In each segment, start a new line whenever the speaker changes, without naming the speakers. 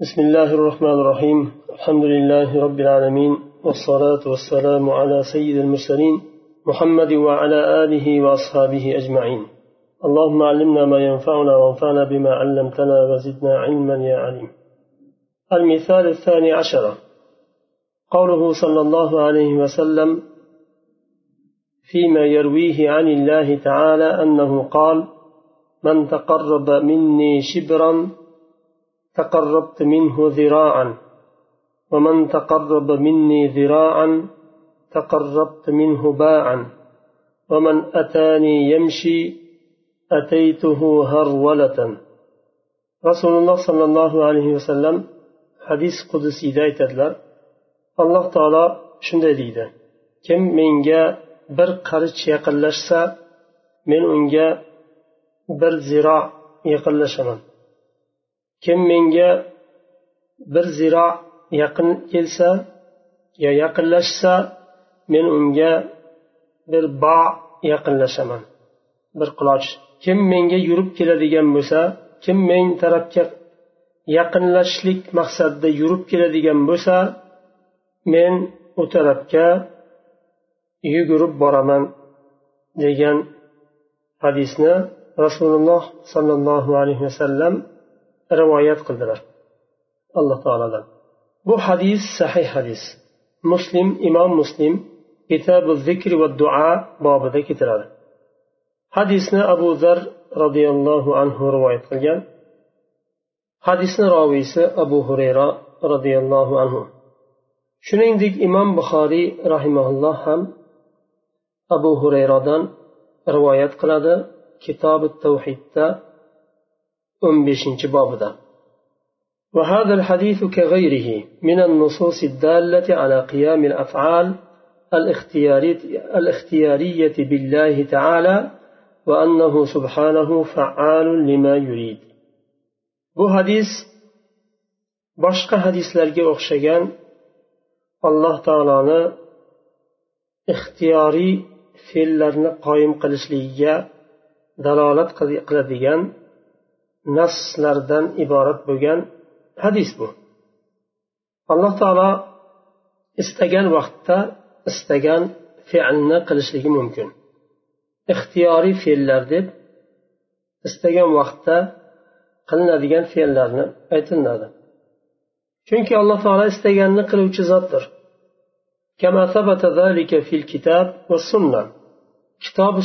بسم الله الرحمن الرحيم الحمد لله رب العالمين والصلاة والسلام على سيد المرسلين محمد وعلى آله وأصحابه أجمعين اللهم علمنا ما ينفعنا وانفعنا بما علمتنا وزدنا علما يا عليم المثال الثاني عشر قوله صلى الله عليه وسلم فيما يرويه عن الله تعالى أنه قال من تقرب مني شبرا تقربت منه ذراعا. ومن تقرب مني ذراعا تقربت منه باعا. ومن أتاني يمشي أتيته هرولة. رسول الله صلى الله عليه وسلم حديث قدسي aytadilar. alloh taolo shunday deydi. Kim menga bir qarich yaqinlashsa men unga bir ziro yaqinlashaman. Kim menga bir ziro yaqin kelsa yo yaqinlashsa men unga bir bo yaqinlashaman. Bir quloch. Kim menga yurib keladigan bo'lsa kim men tarafga yaqinlashishlik maqsadida yurib keladigan bo'lsa men u tarafga yugurib boraman degan hadisni rasululloh sollallohu alayhi vasallam rivoyat qildilar. Alloh taolodan bu hadis sahih hadis. Muslim imom muslim kitabu zikri va duo bobida keltiradi hadisni abu zar roziyallohu anhu rivoyat qilgan. Hadisni roviysi abu hurayra roziyallohu anhu. Shuningdek imom buxoriy rahimaulloh ham abu hurayradan rivoyat qiladi. Kitobi tavhidda o'n beshinchi bobida وهذا الحديث كغيره من النصوص الدالة على قيام الأفعال الاختيارية بالله تعالى وأنه سبحانه فعال لما يريد bu hadis boshqa hadislarga o'xshagan alloh taoloni ixtiyoriy fe'llarni qoyim qilishligiga dalolat qiladigan naslardan iborat bo'lgan hadis bu. Alloh taolo istagan vaqtda istagan fe'lni qilishligi mumkin. Ixtiyoriy fe'llar deb istagan vaqtda qilinadigan fe'llarni aytiladi. Chunki alloh taolo istaganini qiluvchi zotdir. Kitob va sunna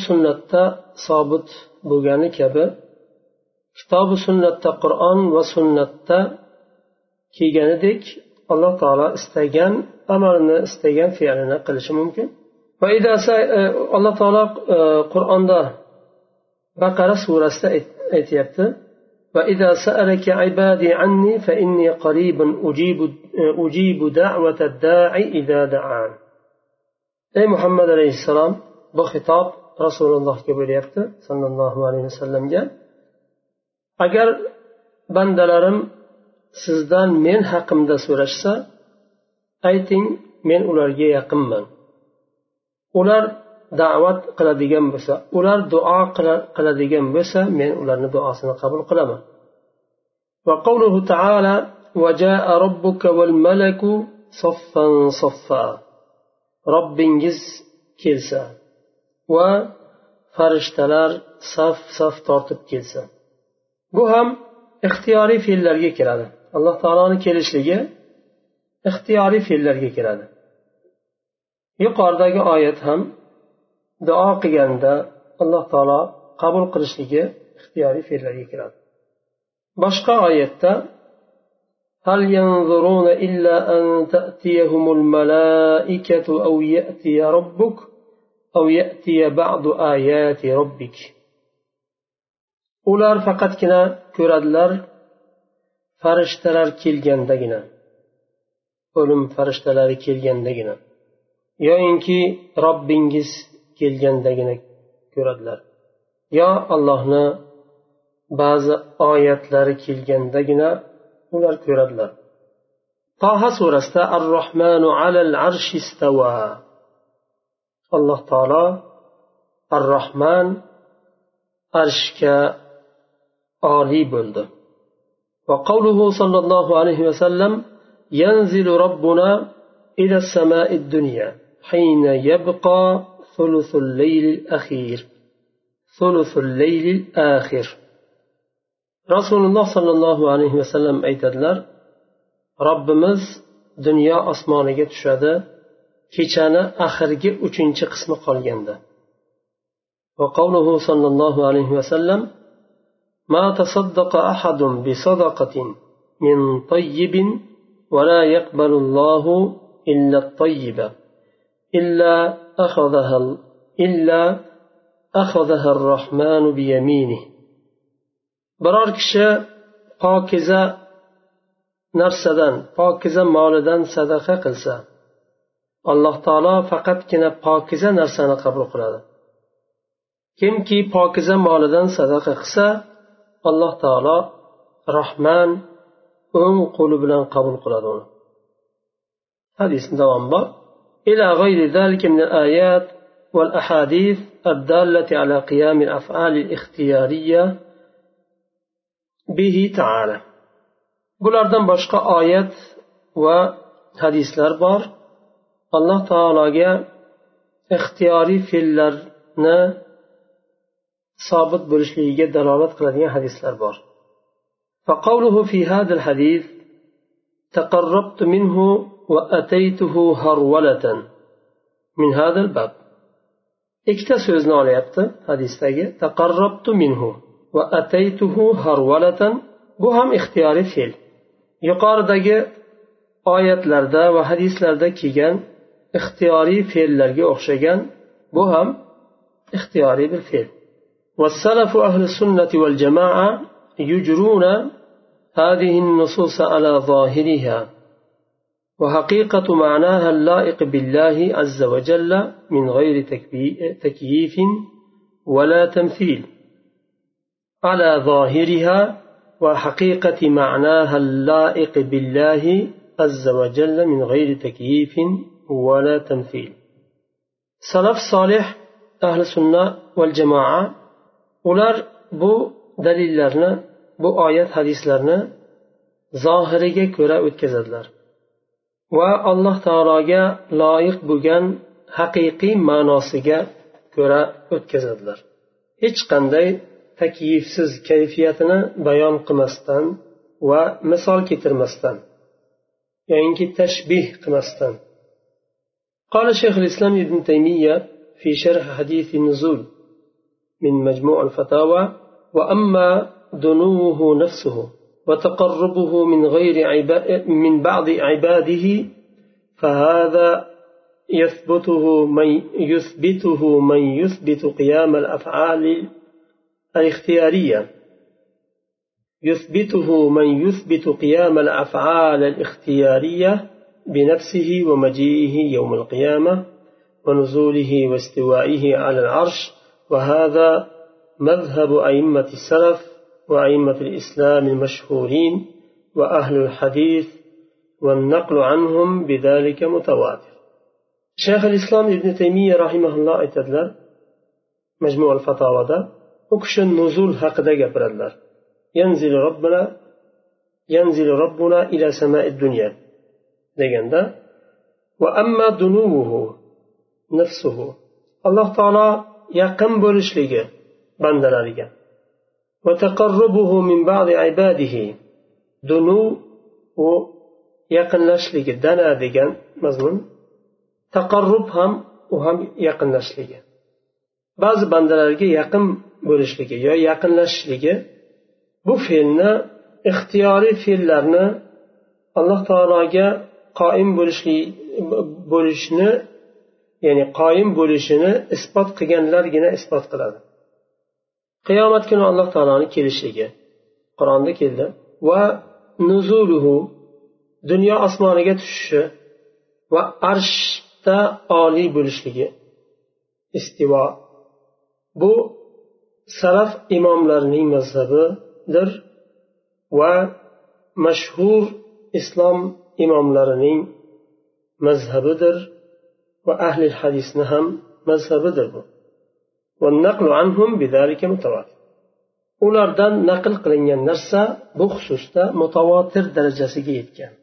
sunnatda sobit bo'lgani kabi kitobi sunnatda qur'on va sunnatda kelganidek alloh taolo istagan amalni istagan fe'lini qilishi mumkin va alloh taolo qur'onda baqara surasida aytyapti وإذا سألك عبادي عني فإني قريب أجيب أجيب دعوة الداعي إذا دعان أي محمد عليه السلام بخطاب رسول الله كبيريبت صلى الله عليه وسلم جاء agar bandalarim sizdan men haqimda so'rashsa ayting men ularga yaqinman ular da'vat qiladigan bo'lsa ular duo qiladigan bo'lsa men ularni duosini qabul qilaman وقوله تعالى وجاء ربك والملك صفا صفا ربingiz kelsa va farishtalar saf saf tortib kelsa bu ham ixtiyoriy fe'llarga kiradi alloh taoloni kelishligi ixtiyoriy fe'llarga kiradi yuqoridagi oyat ham duo qilganda alloh taolo qabul qilishligi ixtiyoriy fe'llarga kiradi boshqa oyatda هل ينظرون إلا أن تأتيهم الملائكة أو يأتي ربك أو يأتي بعض آيات ربك ular faqatgina ko'radilar farishtalar kelgandagina. O'lim farishtalari kelgandagina. Yoyinki robbingiz kelgandagina ko'radilar. Yo allohni ba'zi oyatlari kelgandagina ular ko'radilar. Toha surasida ar rohmanu alal arshi istava alloh taolo ar rohman arshga oliy bo'ldi وقوله صلى الله عليه وسلم ينزل ربنا إلى السماء الدنيا حين يبقى ثلث الليل الأخير ثلث الليل الآخر رسول الله صلى الله عليه وسلم aytadilar robbimiz dunyo osmoniga tushadi kechani oxirgi uchinchi qismi qolganda. وقوله صلى الله عليه وسلم ما تصدق أحد بصدقة من طيب ولا يقبل الله إلا الطيب إلا أخذها إلا أخذها الرحمن بيمينه biror kishi pokiza narsadan pokiza molidan sadaqa qilsa alloh taolo faqatgina pokiza narsani qabul qiladi kimki pokiza molidan sadaqa qilsa الله تعالى رحمن o'ng qo'li bilan qabul qiladi uni hadisni davomi bor إلى غير ذلك من الآيات والأحاديث الدالة على قيام الأفعال الاختيارية به تعالى. قل أردن باشقى آيات وحديث لربار الله تعالى اختياري في اللرنة sobit bo'lishligiga dalolat qiladigan hadislar bor فقوله في هذا الحديث تقربت منه وأتيته هرولة من هذا الباب ikkita so'zni olyapti hadisdagi taqarrabtu minhu va ataytuhu harvalatan bu ham ixtiyoriy fe'l yuqoridagi oyatlarda va hadislarda kelgan ixtiyoriy fe'llarga o'xshagan bu ham ixtiyoriy bir fe'l والسلف أهل السنة والجماعة يجرون هذه النصوص على ظاهرها وحقيقة معناها اللائق بالله عز وجل من غير تكييف ولا تمثيل. على ظاهرها وحقيقة معناها اللائق بالله عز وجل من غير تكييف ولا تمثيل. سلف صالح أهل السنة والجماعة ular bu dalillarni bu oyat hadislarni zohiriga ko'ra o'tkazadilar va alloh taologa loyiq bo'lgan haqiqiy ma'nosiga ko'ra o'tkazadilar hech qanday takyifsiz kayfiyatini bayon qilmasdan va misol keltirmasdan yoyinki tashbih qilmasdan قال شيخ الإسلام ابن تيمية في شرح حديث النزول من مجموع الفتاوى وأما دنوه نفسه وتقربه من غير من بعض عباده فهذا يثبته من يثبته من يثبت قيام الأفعال الاختيارية. يثبته من يثبت قيام الأفعال الاختيارية بنفسه ومجيئه يوم القيامة ونزوله واستوائه على العرش وهذا مذهب أئمة السلف وأئمة الإسلام المشهورين وأهل الحديث والنقل عنهم بذلك متواتر. شيخ الإسلام ابن تيمية رحمه الله اتدلر مجموع الفتاوى ده وكش النزول حقدا جبردلر ينزل ربنا ينزل ربنا إلى سماء الدنيا دجن وأما دنوه نفسه الله تعالى yaqin bo'lishligi bandalariga. Dunu u yaqinlashligi dana degan mazmun. Taqarrub ham u ham yaqinlashligi. Ba'zi bandalarga yaqin bo'lishligi yo yaqinlashishligi bu fe'lni ixtiyoriy fe'llarni alloh taologa qoim bo'lishni ya'ni qoyim bo'lishini isbot qilganlargina isbot qiladi. Qiyomat kuni alloh taoloni kelishligi qur'onda keldi. Va nuzuluhu dunyo osmoniga tushishi va arshda oliy bo'lishligi istivo. Bu salaf imomlarining mazhabidir va mashhur islom imomlarining mazhabidir. Va ahli hadisni ham mazhabidir bu والنقل عنهم بذلك متواتر ulardan naql qilingan narsa bu xususda mutavotir darajasiga yetgan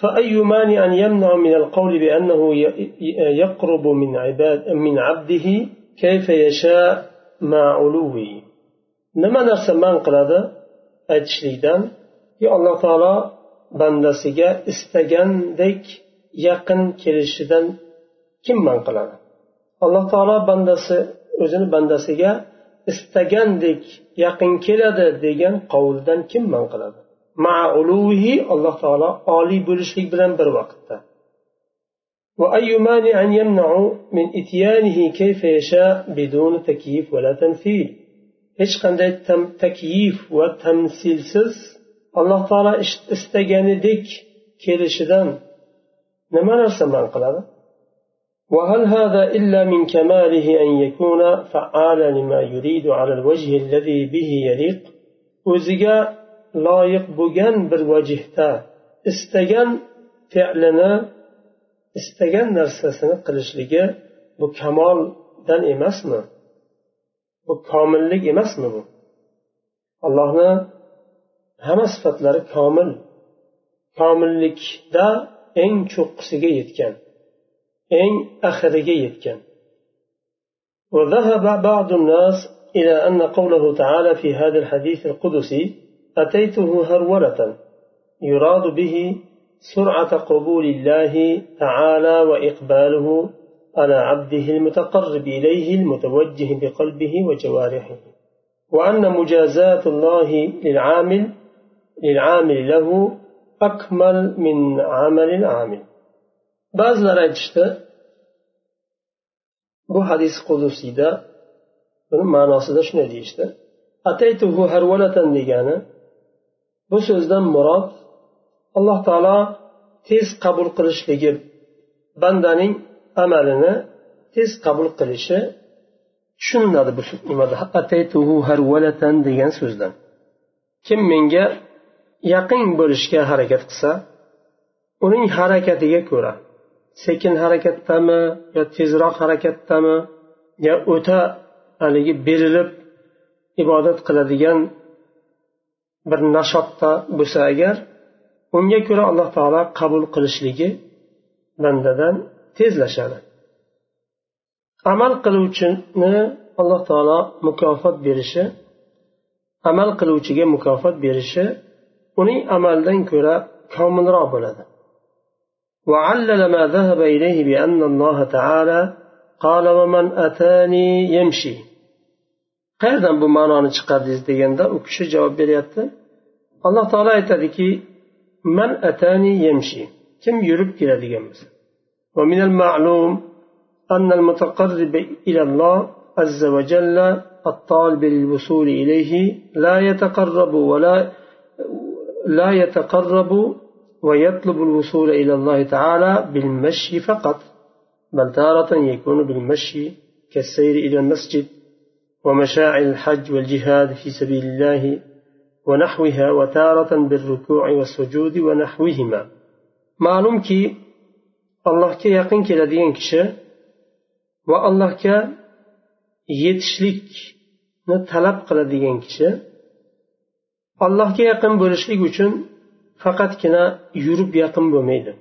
فأي مانع يمنع من القول بأنه يقرب من عباد من عبده كيف يشاء مع علوه nima narsa man qiladi aytishlikdan ki alloh taolo bandasiga istagandek yaqin kelishidan kim man qiladi alloh taolo bandasi o'zini bandasiga istagandek yaqin keladi degan qovuldan kim man qiladi uluvihi alloh taolo oliy bo'lishlik bilan bir vaqtda وأي مانع يمنع من إتيانه كيف يشاء بدون تكييف ولا تمثيل hech qanday takyif va tamsilsiz alloh taolo istaganidek kelishidan nima narsa man qiladi وهل هذا إلا من كماله أن يكون فعالا لما يريد على الوجه الذي به يليق o'ziga loyiq bo'lgan bir vajhda istagan fe'lini istagan narsasini qilishligi bu kamoldan emasmi bu komillik emasmi bu allohni hamma sifatlari komil komillikda eng cho'qqisiga yetgan Eng axiriga yetgan. وذهب بعض الناس إلى أن قوله تعالى في هذا الحديث القدسي أتيته هرولة يراد به سرعة قبول الله تعالى وإقباله على عبده المتقرب إليه المتوجه بقلبه وجوارحه وأن مجازاة الله للعامل للعامل له أكمل من عمل العامل ba'zilar aytishdi bu hadis qudusiyda buni ma'nosida shunday deyishdi. Ataytuhu harvalatan degani bu so'zdan murod alloh taolo tez qabul qilishligi bandaning amalini tez qabul qilishi tushuniladi bu nimada? Ataytuhu harvalatan degan so'zdan. Kim menga yaqin bo'lishga harakat qilsa uning harakatiga ko'ra sekin harakatdami yo tezroq harakatdami yo o'ta haligi berilib ibodat qiladigan bir nashotda bo'lsa agar unga ko'ra alloh taolo qabul qilishligi bandadan tezlashadi. Amal qiluvchini alloh taolo mukofot berishi amal qiluvchiga mukofot berishi uning amalidan ko'ra komilroq bo'ladi. وعلل ما ذهب إليه بأن الله تعالى قال ومن أتاني يمشي qayerdan bu ma'noni chiqardingiz deganda u kishi javob beryapti alloh taolo aytadiki man atani yemshi kim yurib keladigan bo'lsa ومن المعلوم أن المتقرب إلى الله عز وجل الطالب للوصول إليه لا يتقرب ولا لا يتقرب ويطلب الوصول إلى الله تعالى بالمشي فقط بل تارة يكون بالمشي كالسير إلى المسجد ومشاعر الحج والجهاد في سبيل الله ونحوها وتارة بالركوع والسجود ونحوهما. معلوم كي الله كي يقين كي لديين كشي والله كي yetishlikni talab qiladigan kishi allohga yaqin bo'lishlik uchun faqatgina yurib yaqin bo'lmaydi.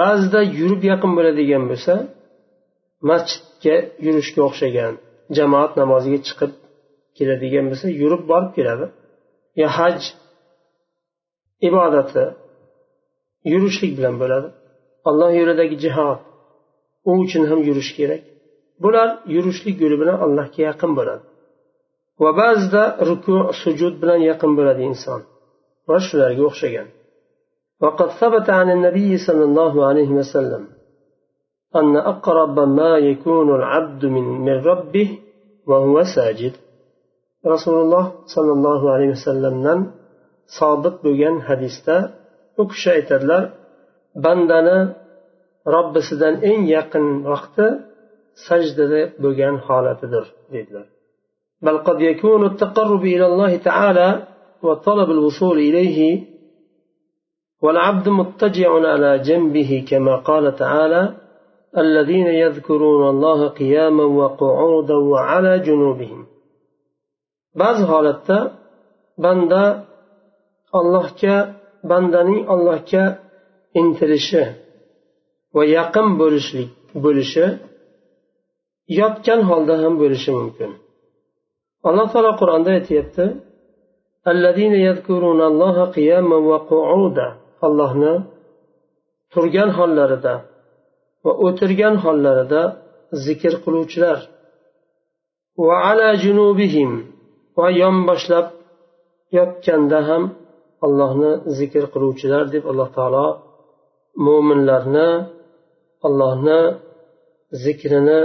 Ba'zida yurib yaqin bo'ladigan bo'lsa masjidga yurishga o'xshagan jamoat namoziga chiqib keladigan bo'lsa yurib borib keladi. Yo haj ibodati yurishlik bilan bo'ladi. Alloh yo'lidagi jihod u uchun ham yurish kerak. Bular yurishlik yo'li bilan allohga yaqin bo'ladi. Va ba'zida ruku sujud bilan yaqin bo'ladi inson. va shularga o'xshagan. وقد ثبت عن النبي صلى الله عليه وسلم أن أقرب ما يكون العبد من من ربه وهو ساجد رسول الله صلى الله عليه وسلم صادق بغن حديثة أكشى إتدلر بندنا رب سدن إن يقن وقت سجد بغن حالة در بل قد يكون التقرب إلى الله تعالى وطلب الوصول إليه والعبد متجع على جنبه كما قال تعالى الذين يذكرون الله قياما وقعودا وعلى جنوبهم. بعض حالته بند الله ك بندني الله ك intilishi va yaqin bo'lishlik bo'lishi yotgan holda ham ممكن الله alloh قرآن qur'onda aytyapti allohni turgan hollarida va o'tirgan hollarida zikr qiluvchilar. va ala junubihim va yonboshlab yotganda ham allohni zikr qiluvchilar deb alloh taolo mo'minlarni allohni zikrini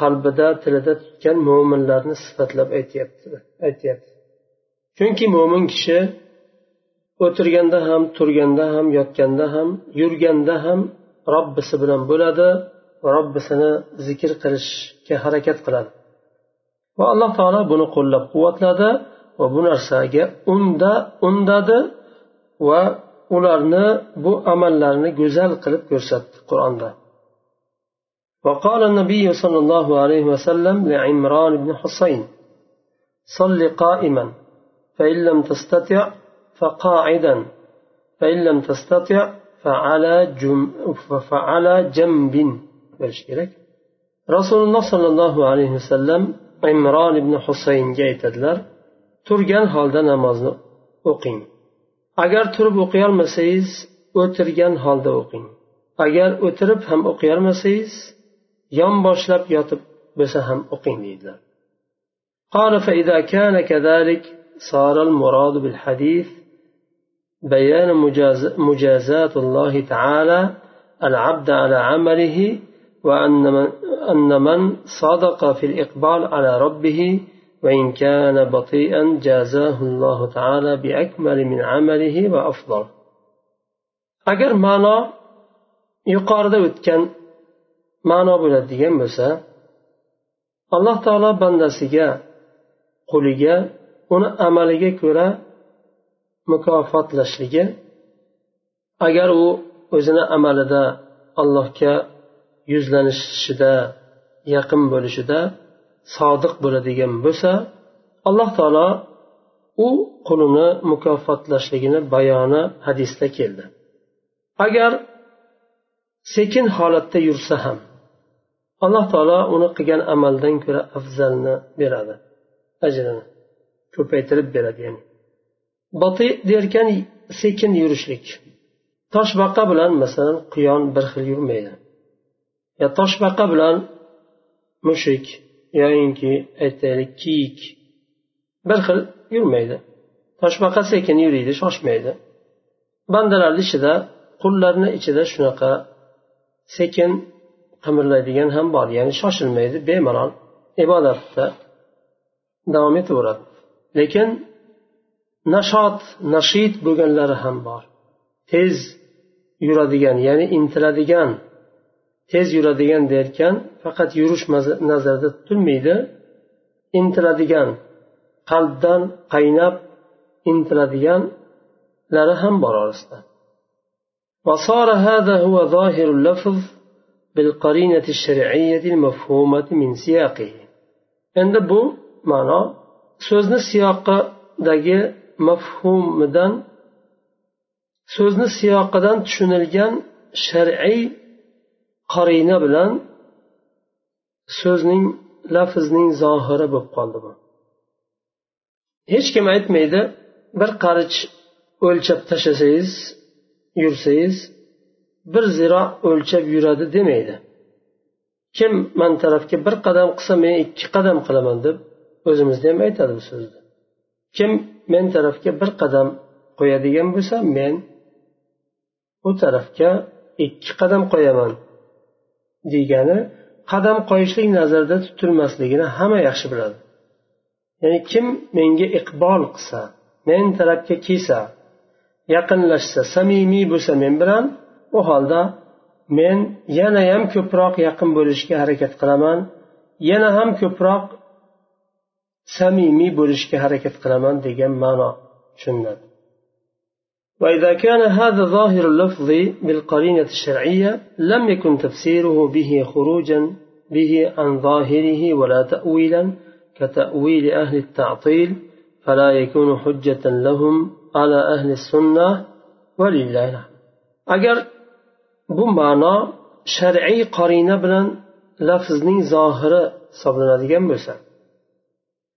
qalbida tilida tutgan mo'minlarni sifatlab aytyapti aytyapti. chunki mo'min kishi o'tirganda ham turganda ham yotganda ham yurganda ham robbisi bilan bo'ladi va robbisini zikr qilishga harakat qiladi va alloh taolo buni qo'llab quvvatladi va bu narsaga unda undadi va ularni bu amallarni go'zal qilib ko'rsatdi qur'onda وقال النبي صلى الله عليه وسلم لعمران بن حسين صل قائما فإن لم تستطع فقاعدا فإن لم تستطع فعلى جم فعلى جنب رسول الله صلى الله عليه وسلم imron ibn husaynga aytadilar turgan holda namozni o'qing agar turib o'qiyolmasangiz o'tirgan holda o'qing agar o'tirib ham o'qiyolmasangiz yonboshlab yotib bo'lsa ham o'qing deydilar قال فإذا كان كذلك صار المراد بالحديث بيان مجازات الله تعالى العبد على عمله وأن من, أن من صدق في الإقبال على ربه وإن كان بطيئا جازاه الله تعالى بأكمل من عمله وأفضل. agar ma'no yuqorida o'tgan ma'no bo'ladigan bo'lsa alloh taolo bandasiga quliga uni amaliga ko'ra mukofotlashligi agar u o'zini amalida allohga yuzlanishida yaqin bo'lishida sodiq bo'ladigan bo'lsa alloh taolo u qulini mukofotlashligini bayoni hadisda keldi. Agar sekin holatda yursa ham alloh taolo uni qilgan amaldan ko'ra afzalni beradi. Ajrini. Ko'paytirib beradi ya'ni. Boti derkan sekin yurishlik. Toshbaqa bilan masalan quyon bir xil yurmaydi. Yo toshbaqa bilan mushuk yoyinki aytaylik kiyik bir xil yurmaydi. Toshbaqa sekin yuriydi shoshmaydi. Bandalarni ichida qullarni ichida shunaqa sekin qimirlaydigan ham bor ya'ni shoshilmaydi bemalol ibodatda davom etaveradi. lekin nashot nashid bo'lganlari ham bor tez yuradigan ya'ni intiladigan tez yuradigan derkan faqat yurish nazarda tutilmaydi intiladigan qalbdan qaynab intiladiganlari ham bor orasida وصار هذا هو ظاهر اللفظ بالقرينة الشرعية المفهومة من سياقه عند بو معنى so'zni siyoqidagi mafhumidan so'zni siyoqidan tushunilgan shar'iy qorina bilan so'zning lafzning zohiri bo'lib qoldi bu hech kim aytmaydi bir qarich o'lchab tashlasangiz yursangiz bir ziro o'lchab yuradi demaydi. Kim man tarafga bir qadam qilsa men ikki qadam qilaman deb o'zimizda ham aytadi bu so'zni. Kim men tarafga bir qadam qo'yadigan bo'lsa men u tarafga ikki qadam qo'yaman degani qadam qo'yishlik nazarda tutilmasligini hamma yaxshi biladi. Ya'ni kim menga iqbol qilsa men tarafga kelsa yaqinlashsa samimiy bo'lsa men bilan u holda men yana ham ko'proq yaqin bo'lishga harakat qilaman yana ham ko'proq samimiy bo'lishga harakat qilaman degan ma'no tushuniladi وإذا كان هذا ظاهر اللفظ بالقرينة الشرعية لم يكن تفسيره به خروجا به عن ظاهره ولا تأويلا كتأويل أهل التعطيل فلا يكون حجة لهم على أهل السنة ولله agar bu ma'no shar'iy qarina bilan lafzning zohiri hisoblanadigan bo'lsa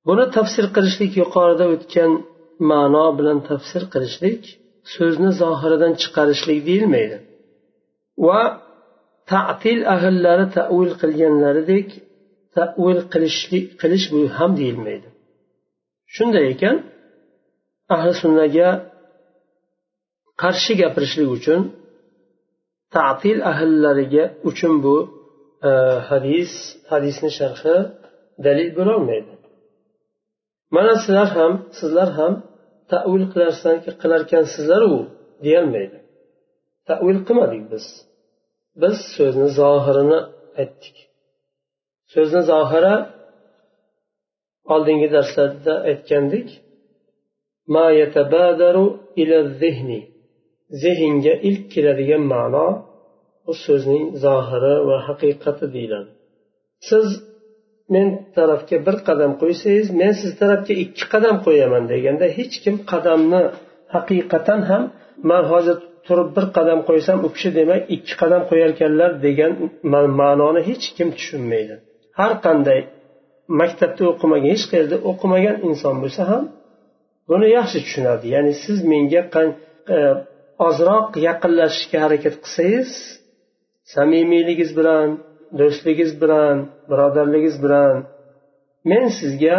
buni tafsir qilishlik yuqorida o'tgan ma'no bilan tafsir qilishlik so'zni zohiridan chiqarishlik deyilmaydi. Va ta'til ahllari tavil qilganlaridek tavil qilishlik qilish bu ham deyilmaydi. Shunday ekan ahli sunnaga qarshi gapirishlik uchun ta'til ahllariga uchun bu e, hadis hadisni sharhi dalil bo'lolmaydi. Mana sizlar ham sizlar ham tavil qilarkansizlaru deyolmaydi. Tavil qilmadik biz. Biz so'zni zohirini aytdik. So'zni zohiri oldingi darslarda aytgandik. Zehnga ilk keladigan ma'no bu so'zning zohiri va haqiqati deyiladi. Siz men tarafga bir qadam qo'ysangiz men siz tarafga ikki qadam qo'yaman deganda hech kim qadamni haqiqatan ham man hozir turib bir qadam qo'ysam u kishi demak ikki qadam qo'yarkanlar degan ma'noni hech kim tushunmaydi. Har qanday maktabda o'qimagan hech qayerda o'qimagan inson bo'lsa ham buni yaxshi tushunadi. Ya'ni siz menga e, ozroq yaqinlashishga harakat qilsangiz samimiyligingiz bilan do'stligingiz bilan birodarligingiz bilan men sizga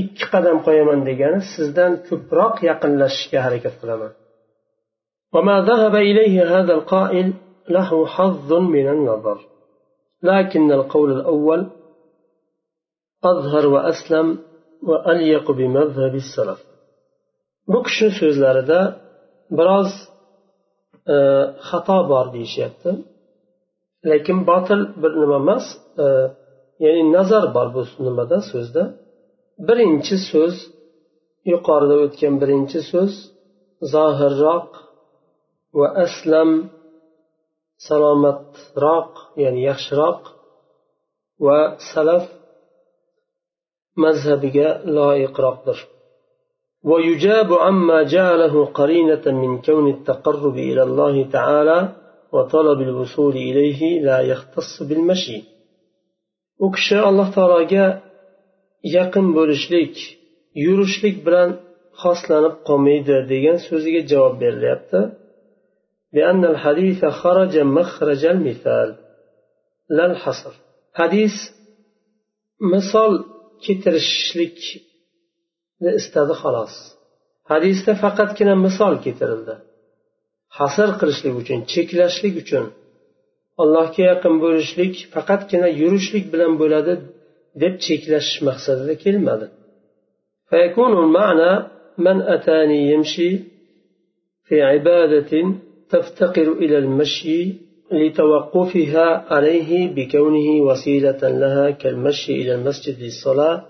ikki qadam qo'yaman degani sizdan ko'proq yaqinlashishga harakat qilaman وما ذهب إليه هذا القائل له حظ من النظر لكن القول الأول أظهر وأسلم وأليق بمذهب السلف bu kishi so'zlarida biroz e, xato bor deyishyapti lekin botil bir nima emas e, ya'ni nazar bor bu nimada so'zda birinchi so'z yuqorida o'tgan birinchi so'z zohirroq va aslam salomatroq ya'ni yaxshiroq va salaf mazhabiga loyiqroqdir ويجاب عما جعله قرينة من كون التقرب إلى الله تعالى وطلب الوصول إليه لا يختص بالمشي u kishi alloh taologa yaqin bo'lishlik yurishlik bilan xoslanib qolmaydi degan so'ziga javob berilyapti بأن الحديث خرج مخرج المثال لا الحصر hadis misol keltirishlikni istadi xolos hadisda faqatgina misol keltirildi Hasr qilishlik uchun cheklashlik uchun allohga yaqin bo'lishlik faqatgina yurishlik bilan bo'ladi deb cheklash maqsadida kelmadi. فيكون المعنى من أتاني يمشي في عبادة تفتقر إلى المشي لتوقفها عليه بكونه وسيلة لها كالمشي إلى المسجد للصلاة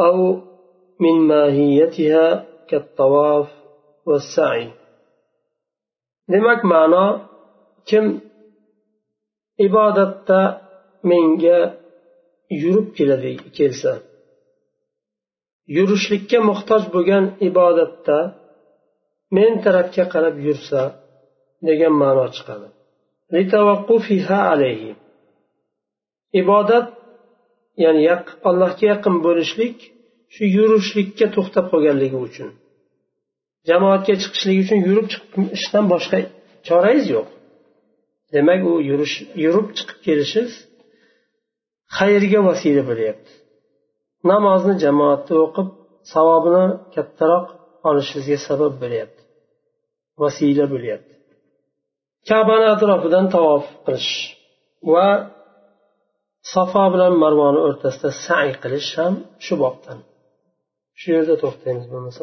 أو من ماهيتها كالطواف والسعي demak ma'no kim ibodatda menga yurib keladi kelsa. Yurishlikka muhtoj bo'lgan ibodatda men tarafga qarab yursa degan ma'no chiqadi. Ibodat ya'ni allohga yaqin bo'lishlik shu yurishlikka to'xtab qolganligi uchun. Jamoatga chiqishlik uchun yurib chiqishdan boshqa chorangiz yo'q. Demak u yurish yurib chiqib kelishingiz xayrga vasila bo'lyapti. Namozni jamoatda o'qib savobini kattaroq olishingizga sabab bo'lyapti. Vasila bo'lyapti. Kabani atrofidan tavof qilish va safo bilan marvoni o'rtasida say qilish ham shu bobdan. Shu yerda to'xtaymiz bo'lmasa.